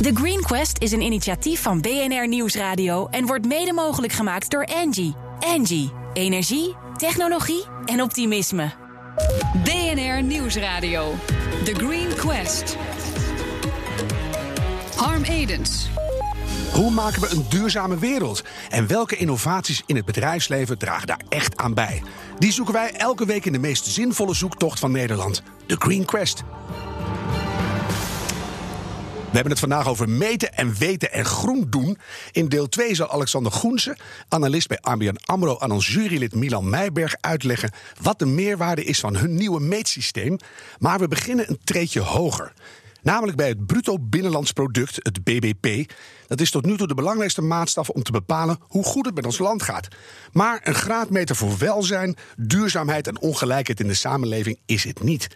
The Green Quest is een initiatief van BNR Nieuwsradio en wordt mede mogelijk gemaakt door Angie. Angie, energie, technologie en optimisme. BNR Nieuwsradio. The Green Quest. Harm Edens. Hoe maken we een duurzame wereld? En welke innovaties in het bedrijfsleven dragen daar echt aan bij? Die zoeken wij elke week in de meest zinvolle zoektocht van Nederland, de Green Quest. We hebben het vandaag over meten en weten en groen doen. In deel 2 zal Alexander Groense, analist bij ABN AMRO... aan ons jurylid Milan Meijberg uitleggen... wat de meerwaarde is van hun nieuwe meetsysteem. Maar we beginnen een treetje hoger. Namelijk bij het bruto binnenlands product, het BBP. Dat is tot nu toe de belangrijkste maatstaf om te bepalen hoe goed het met ons land gaat. Maar een graadmeter voor welzijn, duurzaamheid en ongelijkheid in de samenleving is het niet.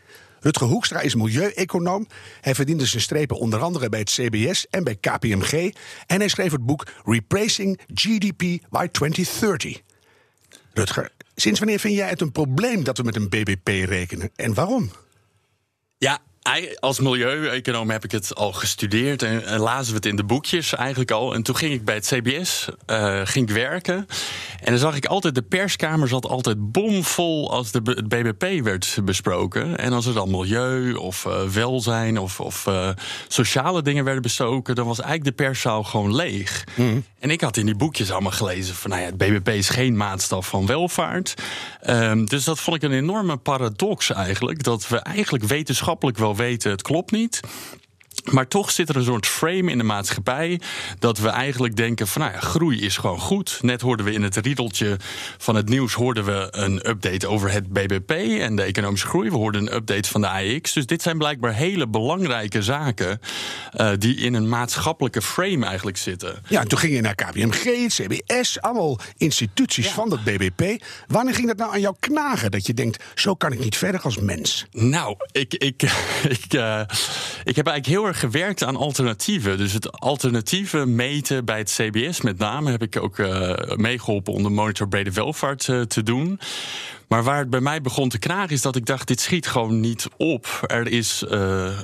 Rutger Hoekstra is milieueconoom. Hij verdiende zijn strepen onder andere bij het CBS en bij KPMG. En hij schreef het boek Replacing GDP by 2030. Rutger, sinds wanneer vind jij het een probleem dat we met een BBP rekenen? En waarom? Ja, als milieueconoom heb ik het al gestudeerd en, lazen we het in de boekjes eigenlijk al. En toen ging ik bij het CBS uh, ging ik werken. En dan zag ik altijd, de perskamer zat altijd bomvol als de, het BBP werd besproken. En als er dan milieu of uh, welzijn of, of uh, sociale dingen werden besproken, dan was eigenlijk de perszaal gewoon leeg. Mm. En ik had in die boekjes allemaal gelezen van, nou ja, het BBP is geen maatstaf van welvaart. Um, dus dat vond ik een enorme paradox eigenlijk. Dat we eigenlijk wetenschappelijk wel weten, het klopt niet. Maar toch zit er een soort frame in de maatschappij dat we eigenlijk denken van nou ja, groei is gewoon goed. Net hoorden we in het riedeltje van het nieuws hoorden we een update over het BBP en de economische groei. We hoorden een update van de AEX. Dus dit zijn blijkbaar hele belangrijke zaken uh, die in een maatschappelijke frame eigenlijk zitten. Ja, en toen ging je naar KPMG, het CBS, allemaal instituties ja. van dat BBP. Wanneer ging dat nou aan jou knagen dat je denkt zo kan ik niet verder als mens? Nou, ik, ik, ik, uh, ik heb eigenlijk heel erg gewerkt aan alternatieven. Dus het alternatieve meten bij het CBS met name heb ik ook uh, meegeholpen om de monitor brede welvaart uh, te doen. Maar waar het bij mij begon te knagen is dat ik dacht: dit schiet gewoon niet op. Er is, uh,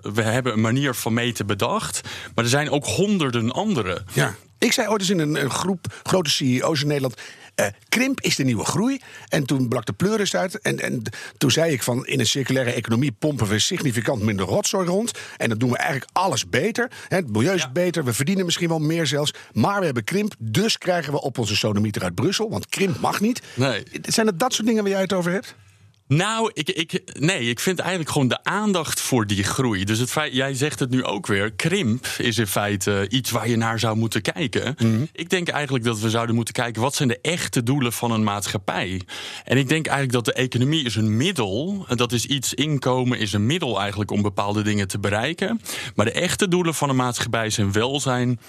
we hebben een manier van meten bedacht, maar er zijn ook honderden andere. Ja. Ik zei ooit eens in een groep grote CEO's in Nederland. Uh, krimp is de nieuwe groei. En toen brak de pleuris uit. En, en toen zei ik van in een circulaire economie pompen we significant minder rotzooi rond. En dan doen we eigenlijk alles beter. Het milieu is ja. beter, we verdienen misschien wel meer zelfs. Maar we hebben krimp, dus krijgen we op onze sodomieter uit Brussel. Want krimp mag niet. Nee. Zijn het dat soort dingen waar jij het over hebt? Nou, ik, ik, nee, ik vind eigenlijk gewoon de aandacht voor die groei. Dus het feit, jij zegt het nu ook weer, krimp is in feite iets waar je naar zou moeten kijken. Mm -hmm. Ik denk eigenlijk dat we zouden moeten kijken, wat zijn de echte doelen van een maatschappij? En ik denk eigenlijk dat de economie is een middel, dat is iets, inkomen is een middel eigenlijk om bepaalde dingen te bereiken. Maar de echte doelen van een maatschappij zijn welzijn,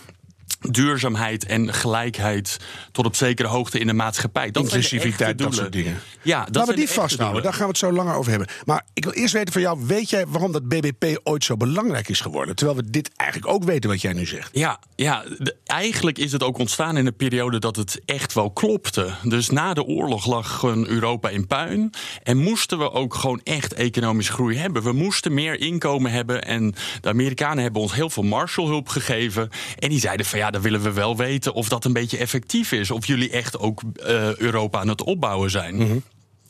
duurzaamheid en gelijkheid tot op zekere hoogte in de maatschappij. Dat Inclusiviteit, dat soort dingen. Ja, dat Laten we die vasthouden, daar gaan we het zo langer over hebben. Maar ik wil eerst weten van jou, weet jij waarom dat BBP ooit zo belangrijk is geworden? Terwijl we dit eigenlijk ook weten wat jij nu zegt. Ja, ja de, eigenlijk is het ook ontstaan in een periode dat het echt wel klopte. Dus na de oorlog lag Europa in puin. En moesten we ook gewoon echt economische groei hebben. We moesten meer inkomen hebben. En de Amerikanen hebben ons heel veel Marshallhulp gegeven. En die zeiden van ja, dan willen we wel weten of dat een beetje effectief is. Of jullie echt ook uh, Europa aan het opbouwen zijn. -hmm.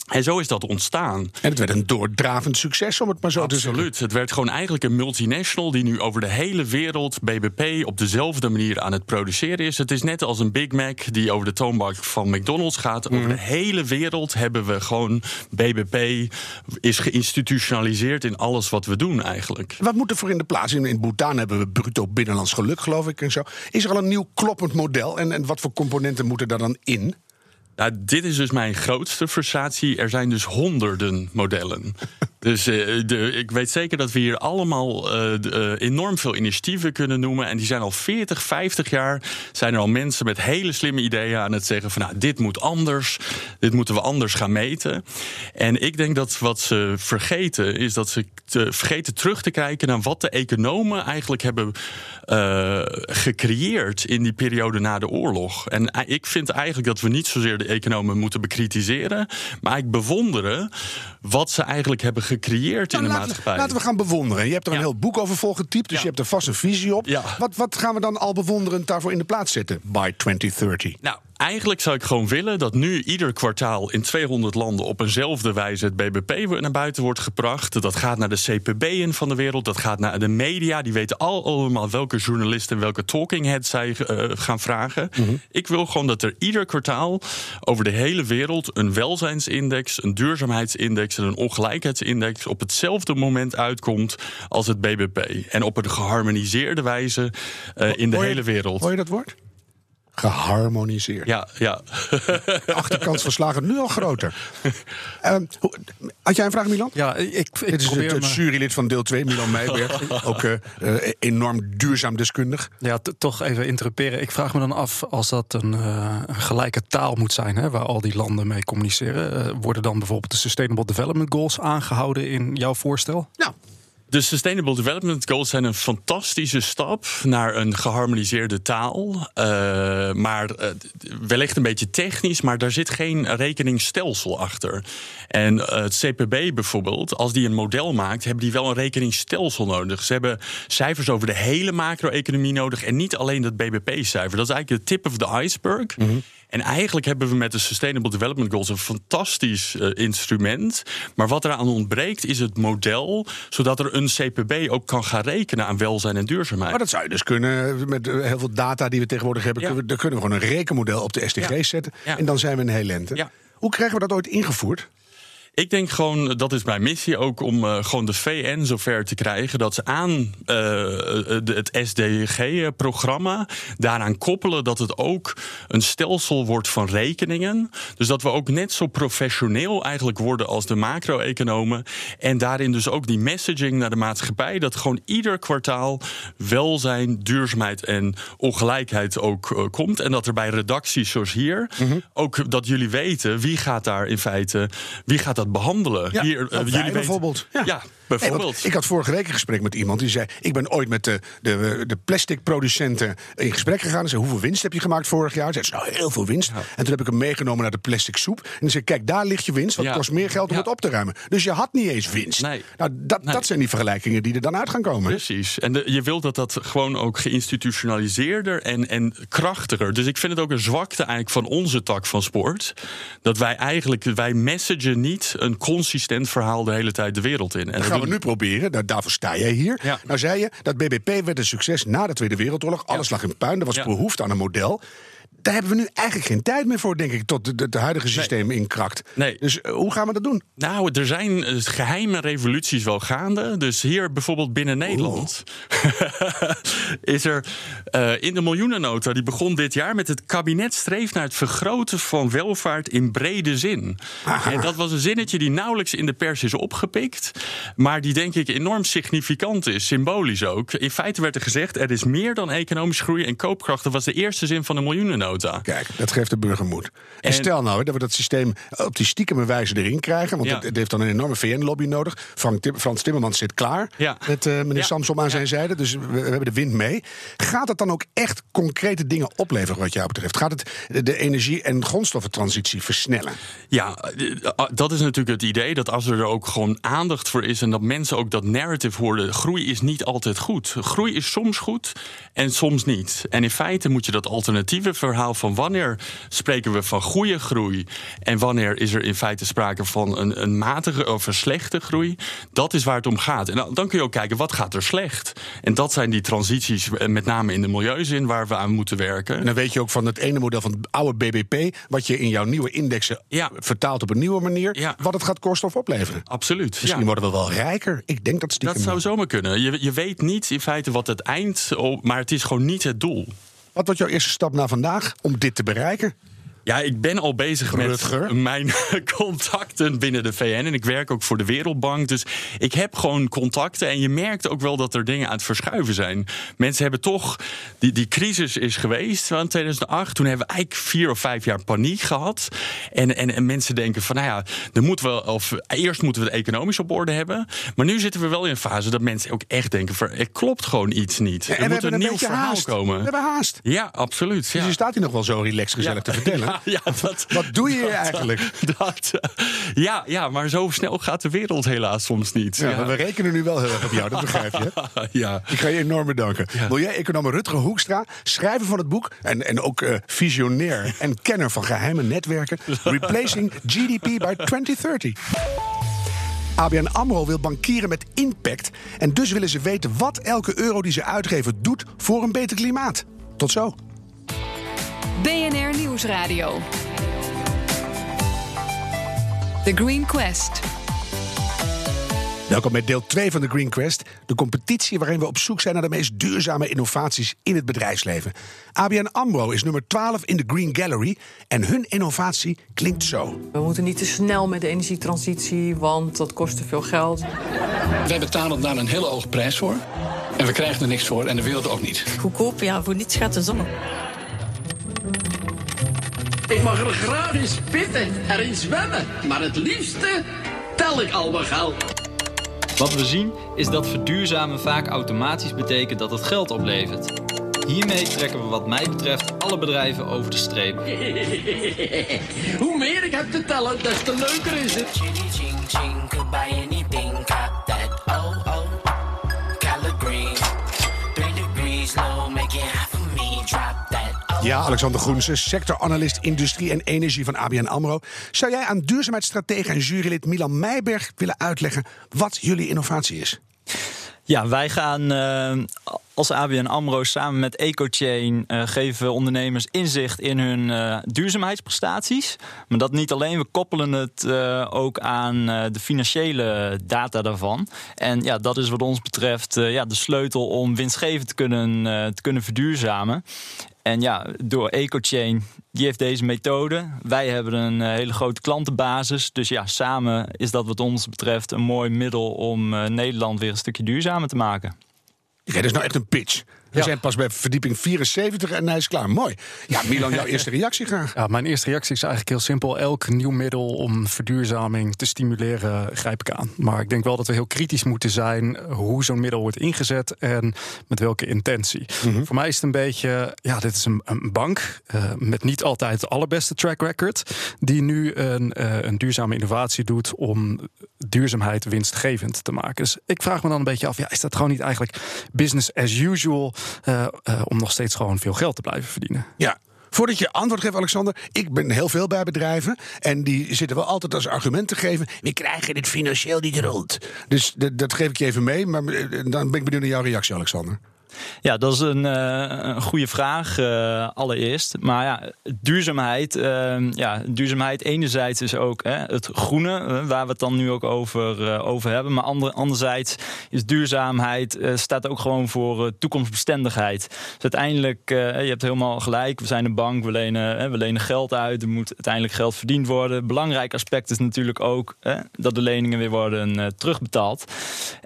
En zo is dat ontstaan. En het werd een doordravend succes, om het maar zo Absoluut. te zeggen. Absoluut. Het werd gewoon eigenlijk een multinational die nu over de hele wereld BBP op dezelfde manier aan het produceren is. Het is net als een Big Mac die over de toonbank van McDonald's gaat. Mm. Over de hele wereld hebben we gewoon BBP is geïnstitutionaliseerd in alles wat we doen eigenlijk. Wat moet er voor in de plaats? In, in Bhutan hebben we bruto binnenlands geluk, geloof ik. En zo. Is er al een nieuw kloppend model? En, en wat voor componenten moeten daar dan in? Dit is dus mijn grootste frustratie. Er zijn dus honderden modellen. Dus de, ik weet zeker dat we hier allemaal de, uh, enorm veel initiatieven kunnen noemen. En die zijn al 40, 50 jaar. Zijn er al mensen met hele slimme ideeën aan het zeggen: van nou, dit moet anders. Dit moeten we anders gaan meten. En ik denk dat wat ze vergeten, is dat ze te, vergeten terug te kijken naar wat de economen eigenlijk hebben gecreëerd in die periode na de oorlog. En ik vind eigenlijk dat we niet zozeer de economen moeten bekritiseren, maar ik bewonderen wat ze eigenlijk hebben gecreëerd in de Nou, laten, we, maatschappij. laten we gaan bewonderen. Je hebt er een heel boek over volgetypt, dus je hebt er vast een visie op. Wat, wat gaan we dan al bewonderend daarvoor in de plaats zetten by 2030? Nou, eigenlijk zou ik gewoon willen dat nu ieder kwartaal in 200 landen op eenzelfde wijze het BBP naar buiten wordt gebracht. Dat gaat naar de CPB'en van de wereld, dat gaat naar de media. Die weten al allemaal welke journalisten en welke talking heads zij eh, gaan vragen. Ik wil gewoon dat er ieder kwartaal over de hele wereld een welzijnsindex, een duurzaamheidsindex en een ongelijkheidsindex op hetzelfde moment uitkomt als het BBP. En op een geharmoniseerde wijze eh, in de Hoor je- hele wereld. Hoor je dat woord? Geharmoniseerd. Ja, ja. De achterkans van slagen nu al groter. Ehm, hoe- had jij een vraag, Milan? Ja, ik, ik Dit is het, probeer het me- jurylid van deel 2, Milan Meijberg. Ook eh, eh, enorm duurzaam deskundig. Ja, toch even interruperen. Ik vraag me dan af, als dat een, eh, een gelijke taal moet zijn, hè, waar al die landen mee communiceren, worden dan bijvoorbeeld de Sustainable Development Goals aangehouden in jouw voorstel? Nou, De Sustainable Development Goals zijn een fantastische stap naar een geharmoniseerde taal. Eh, maar eh, wellicht een beetje technisch, maar daar zit geen rekeningsstelsel achter. En eh, het CPB bijvoorbeeld, als die een model maakt, hebben die wel een rekeningsstelsel nodig. Ze hebben cijfers over de hele macro-economie nodig en niet alleen dat BBP-cijfer. Dat is eigenlijk de tip of the iceberg. En eigenlijk hebben we met de Sustainable Development Goals een fantastisch eh, instrument. Maar wat eraan ontbreekt is het model, zodat er een CPB ook kan gaan rekenen aan welzijn en duurzaamheid. maar dat zou je dus kunnen, met eh, heel veel data die we tegenwoordig hebben, Ja. kunnen we, dan kunnen we gewoon een rekenmodel op de SDG's Ja. zetten. Ja. En dan zijn we een heel lente. Hoe krijgen we dat ooit ingevoerd? Ik denk gewoon, dat is mijn missie ook, om eh, gewoon de VN zover te krijgen dat ze aan eh, de- het SDG-programma daaraan koppelen dat het ook een stelsel wordt van rekeningen. Dus dat we ook net zo professioneel eigenlijk worden als de macro-economen. En daarin dus ook die messaging naar de maatschappij, dat gewoon ieder kwartaal welzijn, duurzaamheid en ongelijkheid ook eh, komt. En dat er bij redacties zoals hier ook dat jullie weten wie gaat daar in feite, wie gaat dat behandelen. Ja, hier, eh, wij weten- bijvoorbeeld. Ja. Nee, bijvoorbeeld. ik had vorige week een gesprek met iemand die zei: Ik ben ooit met de, de, de plasticproducenten in gesprek gegaan. En zei: Hoeveel winst heb je gemaakt vorig jaar? Zei ze: Nou, heel veel winst. En toen heb ik hem meegenomen naar de plastic soep. En zei Kijk, daar ligt je winst. Want Ja. het kost meer geld om Ja. het op te ruimen. Dus je had niet eens winst. Nee. Nou, dat, Nee. dat zijn die vergelijkingen die er dan uit gaan komen. Precies. En de- je wilt dat dat gewoon ook geïnstitutionaliseerder en, en krachtiger. Dus ik vind het ook een zwakte eigenlijk van onze tak van sport. Dat wij eigenlijk, wij messagen niet een consistent verhaal de hele tijd de wereld in. En Dat gaan we nu proberen. Daar, daarvoor sta jij hier. Ja. Nou zei je, dat BBP werd een succes na de Tweede Wereldoorlog. Alles lag in puin. Er was behoefte aan een model. Daar hebben we nu eigenlijk geen tijd meer voor, denk ik, tot de, de, de huidige systeem inkrakt. Nee. Dus eh, hoe gaan we dat doen? Nou, er zijn eh, geheime revoluties wel gaande. Dus hier bijvoorbeeld binnen Nederland is er eh, in de miljoenennota, die begon dit jaar met het kabinet streeft naar het vergroten van welvaart in brede zin. En dat was een zinnetje die nauwelijks in de pers is opgepikt, maar die denk ik enorm significant is, symbolisch ook. In feite werd er gezegd, er is meer dan economische groei en koopkracht. Dat was de eerste zin van de miljoenennota. Kijk, dat geeft de burger moed. En, En- stel nou dat we dat systeem op die stiekeme wijze erin krijgen. Want Ja. het, het heeft dan een enorme VN-lobby nodig. Frank Tim- Frans Timmermans zit klaar Ja. met eh, meneer Ja. Samsom aan zijn zijde. Dus we, we hebben de wind mee. Gaat het dan ook echt concrete dingen opleveren wat jou betreft? Gaat het de, de energie- en grondstoffentransitie versnellen? Ja, eh, dat is natuurlijk het idee dat als er ook gewoon aandacht voor is en dat mensen ook dat narrative horen, groei is niet altijd goed. Groei is soms goed en soms niet. En in feite moet je dat alternatieve verhaal van wanneer spreken we van goede groei en wanneer is er in feite sprake van een, een matige of een slechte groei, dat is waar het om gaat. En dan, dan kun je ook kijken wat gaat er slecht. En dat zijn die transities, eh, met name in de milieuzin, waar we aan moeten werken. En dan weet je ook van het ene model van het oude BBP... wat je in jouw nieuwe indexen Ja. vertaalt op een nieuwe manier... Ja. wat het gaat kosten of opleveren. Absoluut. Misschien ja. worden we wel rijker. Ik denk dat stiekem Dat zou zomaar kunnen. Je, je weet niet in feite wat het eind, maar het is gewoon niet het doel. Wat wordt jouw eerste stap naar vandaag om dit te bereiken? Ja, ik ben al bezig Rutger? met mijn contacten binnen de VN. En ik werk ook voor de Wereldbank. Dus ik heb gewoon contacten. En je merkt ook wel dat er dingen aan het verschuiven zijn. Mensen hebben toch. Die, die crisis is geweest van 2008. Toen hebben we eigenlijk vier of vijf jaar paniek gehad. En, en, en mensen denken van, nou ja, er moet wel, of, eerst moeten we het economisch op orde hebben. Maar nu zitten we wel in een fase dat mensen ook echt denken: van, er klopt gewoon iets niet. Er we moet een nieuw verhaal haast. komen. We hebben haast. Ja, absoluut. Dus je staat hier nog wel zo relaxed gezellig Ja. te vertellen. Ja, ja, dat, Wat doe je hier eigenlijk? dat, ja, ja, maar zo snel gaat de wereld helaas soms niet. Ja, maar we rekenen nu wel heel erg op jou, dat begrijp je. ja. Ik ga je enorm bedanken. Milieu-econoom Rutger Hoekstra, schrijver van het boek... en, en ook eh, visionair en kenner van geheime netwerken... Replacing GDP by 2030. ABN AMRO wil bankieren met impact... en dus willen ze weten wat elke euro die ze uitgeven doet... voor een beter klimaat. Tot zo. BNR Nieuwsradio. The Green Quest. Welkom bij deel 2 van de Green Quest. De competitie waarin we op zoek zijn naar de meest duurzame innovaties in het bedrijfsleven. ABN AMRO is nummer 12 in de Green Gallery. En hun innovatie klinkt zo. We moeten niet te snel met de energietransitie, want dat kost te veel geld. Wij betalen daar een hele hoge prijs voor. En we krijgen er niks voor en de wereld ook niet. Goedkoop, ja, voor niets gaat de zon op. Ik mag er graag eens pitten, erin zwemmen. Maar het liefste tel ik al mijn geld. Wat we zien is dat verduurzamen vaak automatisch betekent dat het geld oplevert. Hiermee trekken we wat mij betreft alle bedrijven over de streep. Hoe meer ik heb te tellen, des te leuker is het. Ja, Alexander Groensen, sectoranalist industrie en energie van ABN AMRO. Zou jij aan duurzaamheidsstratege en jurylid Milan Meijberg willen uitleggen wat jullie innovatie is? Ja, wij gaan uh, als ABN AMRO samen met EcoChain uh, geven ondernemers inzicht in hun uh, duurzaamheidsprestaties. Maar dat niet alleen, we koppelen het ook aan de financiële data daarvan. En ja, dat is wat ons betreft ja, de sleutel om winstgevend te kunnen, te kunnen verduurzamen. En ja, door EcoChain, die heeft deze methode. Wij hebben een hele grote klantenbasis. Dus ja, samen is dat wat ons betreft een mooi middel om uh, Nederland weer een stukje duurzamer te maken. Ja, is nou echt een pitch. We ja. zijn pas bij verdieping 74 en hij is klaar. Mooi. Ja, Milan, jouw eerste reactie graag. Ja, mijn eerste reactie is eigenlijk heel simpel. Elk nieuw middel om verduurzaming te stimuleren grijp ik aan. Maar ik denk wel dat we heel kritisch moeten zijn hoe zo'n middel wordt ingezet en met welke intentie. Mm -hmm. Voor mij is het een beetje, ja, dit is een, een bank uh, met niet altijd de allerbeste track record, die nu een, uh, een duurzame innovatie doet om duurzaamheid winstgevend te maken. Dus ik vraag me dan een beetje af, ja, is dat gewoon niet eigenlijk business as usual? Uh, uh, om nog steeds gewoon veel geld te blijven verdienen. Ja. Voordat je antwoord geeft, Alexander, ik ben heel veel bij bedrijven. En die zitten wel altijd als argument te geven: we krijgen dit financieel niet rond. Dus dat geef ik je even mee. Maar dan ben ik benieuwd naar jouw reactie, Alexander. Ja, dat is een, uh, een goede vraag uh, allereerst. Maar ja, duurzaamheid, uh, ja, duurzaamheid enerzijds is ook hè, het groene, waar we het dan nu ook over, over hebben. Maar ander, anderzijds is duurzaamheid staat ook gewoon voor toekomstbestendigheid. Dus uiteindelijk, je hebt helemaal gelijk, we zijn een bank, we lenen, we lenen geld uit, er moet uiteindelijk geld verdiend worden. Belangrijk aspect is natuurlijk ook dat de leningen weer worden terugbetaald.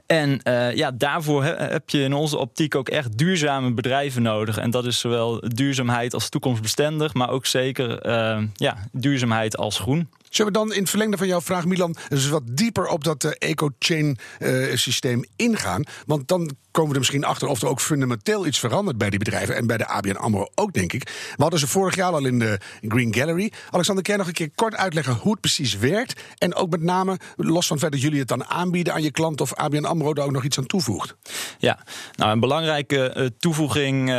En ja, daarvoor heb je in onze optiek ook echt duurzame bedrijven nodig. En dat is zowel duurzaamheid als toekomstbestendig, maar ook zeker uh, ja, duurzaamheid als groen. Zullen we dan in het verlengde van jouw vraag, Milan, dus wat dieper op dat uh, eco-chain uh, systeem ingaan? Want dan komen we er misschien achter of er ook fundamenteel iets verandert bij die bedrijven. En bij de ABN AMRO ook, denk ik. We hadden ze vorig jaar al in de Green Gallery. Alexander, kan je nog een keer kort uitleggen hoe het precies werkt? En ook met name, los van het dat jullie het dan aanbieden aan je klant... of ABN AMRO daar ook nog iets aan toevoegt? Ja, nou een belangrijke uh, toevoeging,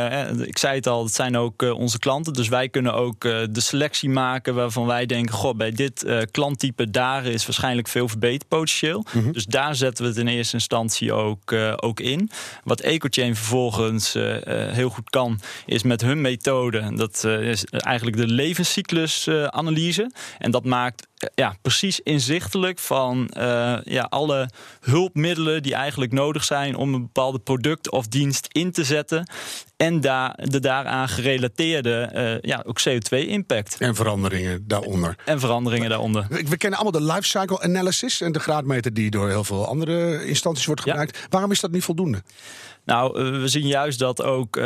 ik zei het al, dat zijn ook onze klanten. Dus wij kunnen ook de selectie maken waarvan wij denken... goh, bij dit klanttype daar is waarschijnlijk veel verbeterpotentieel. Mm -hmm. Dus daar zetten we het in eerste instantie ook, ook in. Wat EcoChain vervolgens uh, uh, heel goed kan, is met hun methode, dat uh, is eigenlijk de levenscyclusanalyse. en dat maakt ja, precies inzichtelijk van ja, alle hulpmiddelen die eigenlijk nodig zijn om een bepaalde product of dienst in te zetten. En daar, de daaraan gerelateerde ja, ook CO2-impact. En veranderingen daaronder. En veranderingen daaronder. We, we kennen allemaal de lifecycle analysis en de graadmeter die door heel veel andere instanties wordt gebruikt. Ja. Waarom is dat niet voldoende? Nou, uh, we zien juist dat ook uh,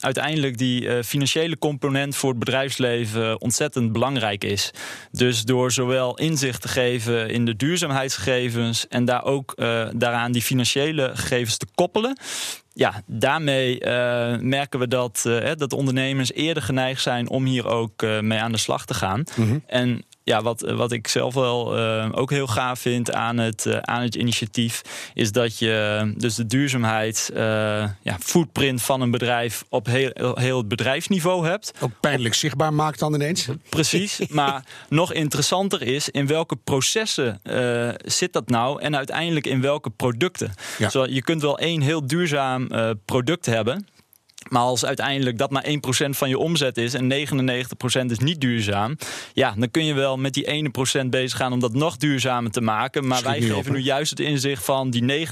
uiteindelijk die uh, financiële component voor het bedrijfsleven ontzettend belangrijk is. Dus door zowel inzicht te geven in de duurzaamheidsgegevens en daar ook uh, daaraan die financiële gegevens te koppelen, ja, daarmee uh, merken we dat, uh, dat ondernemers eerder geneigd zijn om hier ook uh, mee aan de slag te gaan. Mm -hmm. En ja, wat, wat ik zelf wel uh, ook heel gaaf vind aan het, uh, aan het initiatief, is dat je dus de duurzaamheid, uh, ja, footprint van een bedrijf op heel, heel het bedrijfsniveau hebt. Ook pijnlijk zichtbaar maakt dan ineens. Precies, maar nog interessanter is in welke processen zit dat nou en uiteindelijk in welke producten. Ja. Zo, je kunt wel één heel duurzaam product hebben. Maar als uiteindelijk dat maar 1% van je omzet is en 99% is niet duurzaam, ja, dan kun je wel met die ene procent bezig gaan om dat nog duurzamer te maken. Maar wij geven op, nu juist het inzicht van die 99%,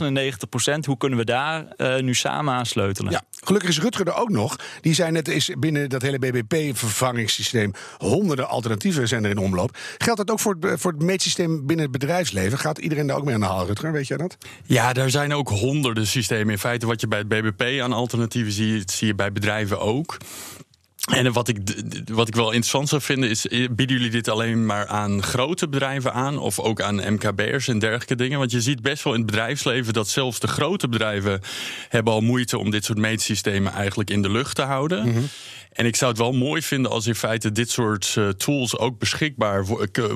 hoe kunnen we daar uh, nu samen aan sleutelen? Ja, gelukkig is Rutger er ook nog. Die zei net, is binnen dat hele BBP-vervangingssysteem honderden alternatieven zijn er in omloop. Geldt dat ook voor het, voor het meetsysteem binnen het bedrijfsleven? Gaat iedereen daar ook mee aan de haal, Rutger? Weet jij dat? Ja, er zijn ook honderden systemen. In feite, wat je bij het BBP aan alternatieven ziet, zie je bij bedrijven ook. En wat ik, wat ik wel interessant zou vinden is, bieden jullie dit alleen maar aan grote bedrijven aan of ook aan MKB'ers en dergelijke dingen? Want je ziet best wel in het bedrijfsleven dat zelfs de grote bedrijven hebben al moeite om dit soort meetsystemen eigenlijk in de lucht te houden. Mm -hmm. En ik zou het wel mooi vinden als in feite dit soort uh, tools ook beschikbaar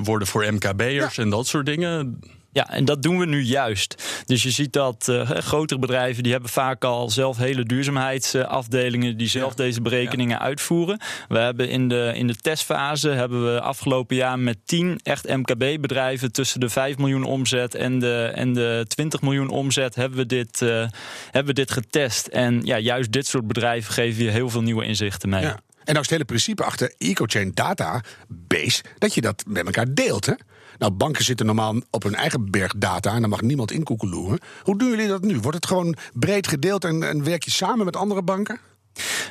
worden voor MKB'ers ja. en dat soort dingen. Ja, en dat doen we nu juist. Dus je ziet dat uh, grotere bedrijven die hebben vaak al zelf hele duurzaamheidsafdelingen die zelf ja. deze berekeningen ja. uitvoeren. We hebben in de, in de testfase hebben we afgelopen jaar met 10 echt MKB-bedrijven tussen de 5 miljoen omzet en de, en de 20 miljoen omzet hebben we dit, uh, hebben we dit getest. En ja, juist dit soort bedrijven geven je heel veel nieuwe inzichten mee. Ja. En nou is het hele principe achter EcoChain Database dat je dat met elkaar deelt, hè? Nou, banken zitten normaal op hun eigen berg data en daar mag niemand in koekeloeren. Hoe doen jullie dat nu? Wordt het gewoon breed gedeeld en, en werk je samen met andere banken?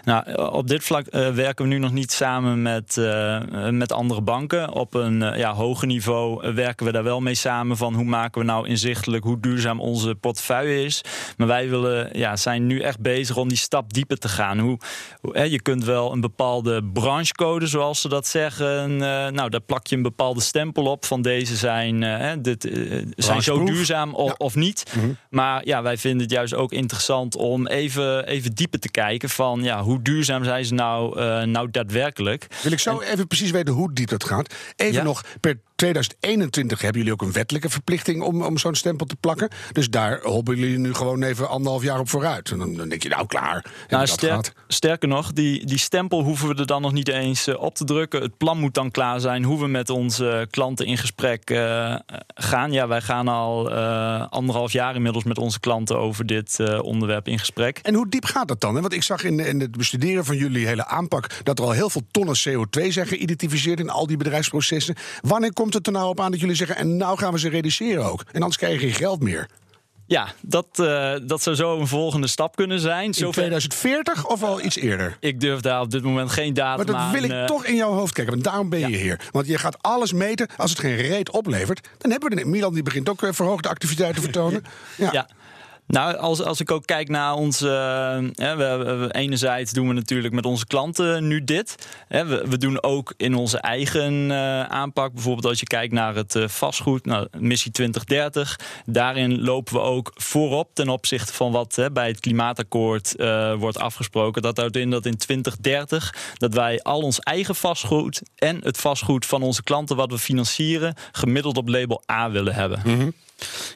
Nou, op dit vlak uh, werken we nu nog niet samen met, uh, met andere banken. Op een uh, ja, hoger niveau werken we daar wel mee samen van hoe maken we nou inzichtelijk hoe duurzaam onze portefeuille is. Maar wij willen, ja, zijn nu echt bezig om die stap dieper te gaan. Hoe, hoe hè, je kunt wel een bepaalde branchecode, zoals ze dat zeggen. nou, daar plak je een bepaalde stempel op van deze zijn, dit, zijn zo duurzaam of, ja. of niet. Mm -hmm. Maar ja, wij vinden het juist ook interessant om even, even dieper te kijken van ja, hoe duurzaam zijn ze nou, uh, nou daadwerkelijk? Wil ik zo en, even precies weten hoe diep dat gaat. Even nog, per 2021 hebben jullie ook een wettelijke verplichting om, om zo'n stempel te plakken. Dus daar hobbelen jullie nu gewoon even anderhalf jaar op vooruit. En dan, dan denk je, nou klaar. Nou, sterk, sterker nog, die, die stempel hoeven we er dan nog niet eens uh, op te drukken. Het plan moet dan klaar zijn hoe we met onze klanten in gesprek uh, gaan. Ja, wij gaan al uh, anderhalf jaar inmiddels met onze klanten over dit onderwerp in gesprek. En hoe diep gaat dat dan? Hè? Want ik zag in, in het bestuderen van jullie hele aanpak dat er al heel veel tonnen CO2 zijn geïdentificeerd in al die bedrijfsprocessen. Wanneer komt het er nou op aan dat jullie zeggen en nou gaan we ze reduceren ook? En anders krijg je geen geld meer. Ja, dat, uh, dat zou zo een volgende stap kunnen zijn. In Zover... 2040 of al iets eerder? Ik durf daar op dit moment geen datum Maar dat wil ik uh... toch in jouw hoofd kijken, want daarom ben je hier. Want je gaat alles meten. Als het geen reet oplevert, dan hebben we het. Milan die begint ook verhoogde activiteiten te vertonen. ja. ja. Nou, als, als ik ook kijk naar ons. Hè, we, enerzijds doen we natuurlijk met onze klanten nu dit. Hè, we, we, doen ook in onze eigen uh, aanpak. Bijvoorbeeld als je kijkt naar het uh, vastgoed, nou, missie 2030. Daarin lopen we ook voorop ten opzichte van wat hè, bij het klimaatakkoord wordt afgesproken. Dat houdt in dat in 2030 dat wij al ons eigen vastgoed en het vastgoed van onze klanten wat we financieren gemiddeld op label A willen hebben. Mm.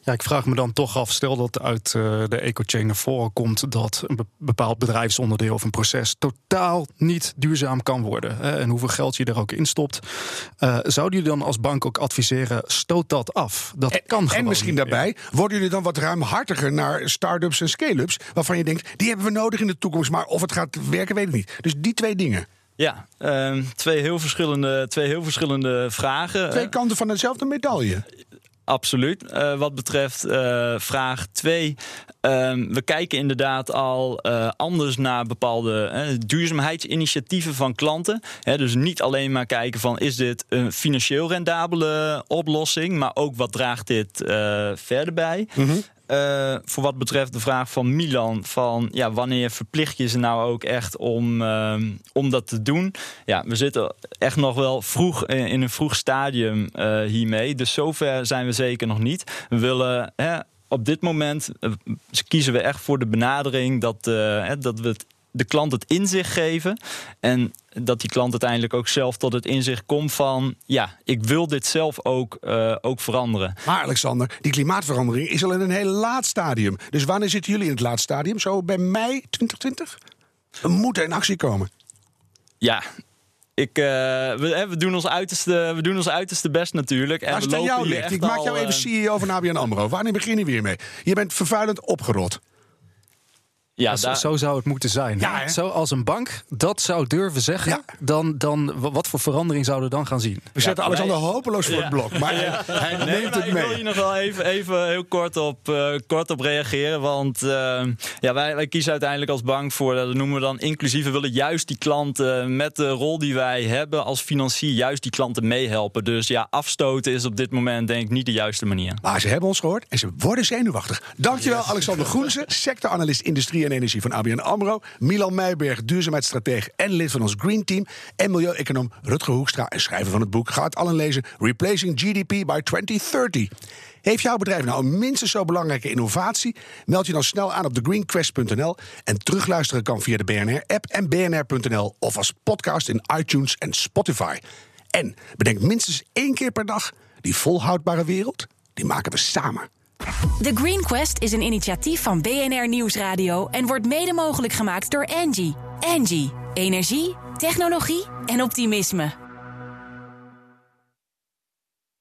Ja, ik vraag me dan toch af, stel dat uit uh, de ecochain naar voren komt dat een bepaald bedrijfsonderdeel of een proces totaal niet duurzaam kan worden. Hè, en hoeveel geld je er ook in stopt. Uh, zouden jullie dan als bank ook adviseren, stoot dat af? Dat en, kan En misschien niet. daarbij, worden jullie dan wat ruimhartiger naar start-ups en scale-ups, waarvan je denkt, die hebben we nodig in de toekomst, maar of het gaat werken, weet ik niet. Dus die twee dingen. Ja, uh, twee, heel verschillende, twee heel verschillende vragen. Twee kanten van dezelfde medaille. Absoluut. Uh, wat betreft uh, vraag 2. Uh, we kijken inderdaad al uh, anders naar bepaalde duurzaamheidsinitiatieven van klanten. Dus niet alleen maar kijken van is dit een financieel rendabele oplossing, maar ook wat draagt dit verder bij. Mm. Eh, voor wat betreft de vraag van Milan: van ja, wanneer verplicht je ze nou ook echt om, ehm, om dat te doen? Ja, we zitten echt nog wel vroeg in, een vroeg stadium eh, hiermee. Dus zover zijn we zeker nog niet. We willen. Hè, op dit moment eh, kiezen we echt voor de benadering dat, dat we de klant het inzicht geven. En dat die klant uiteindelijk ook zelf tot het inzicht komt van... ja, ik wil dit zelf ook, eh, ook veranderen. Maar Alexander, die klimaatverandering is al in een heel laat stadium. Dus wanneer zitten jullie in het laat stadium? Zo bij mei 2020? We moeten in actie komen. Ja, ik, eh, we, we, doen ons uiterste, we doen ons uiterste best natuurlijk. En Als we het aan jou ligt, ik maak jou even eh, CEO van ABN AMRO. Wanneer begin je weer mee? Je bent vervuilend opgerot. Ja, zo, zou het moeten zijn. Ja, zo als een bank dat zou durven zeggen, Ja. dan, dan wat voor verandering zouden we dan gaan zien? We zetten Alexander hopeloos voor het blok. Maar hij, hij Nee, neemt maar het ik wil mee. hier nog wel even, even heel kort op, eh, kort op reageren. Want eh, ja, wij, wij kiezen uiteindelijk als bank voor, dat noemen we dan inclusief. We willen juist die klanten met de rol die wij hebben als financier, juist die klanten meehelpen. Dus ja, afstoten is op dit moment denk ik niet de juiste manier. Maar ze hebben ons gehoord en ze worden zenuwachtig. Dankjewel Alexander Groense, sectoranalist Industrie en Energie van ABN AMRO. Milan Meijberg, duurzaamheidsstratege en lid van ons Green Team. En milieueconoom Rutger Hoekstra en schrijver van het boek. Ga het allen lezen, Replacing GDP by 2030. Heeft jouw bedrijf nou een minstens zo belangrijke innovatie? Meld je dan snel aan op thegreenquest.nl. En terugluisteren kan via de BNR-app en bnr.nl... of als podcast in iTunes en Spotify. En bedenk minstens één keer per dag... die volhoudbare wereld, die maken we samen. The Green Quest is een initiatief van BNR Nieuwsradio en wordt mede mogelijk gemaakt door Engie. Engie, energie, technologie en optimisme.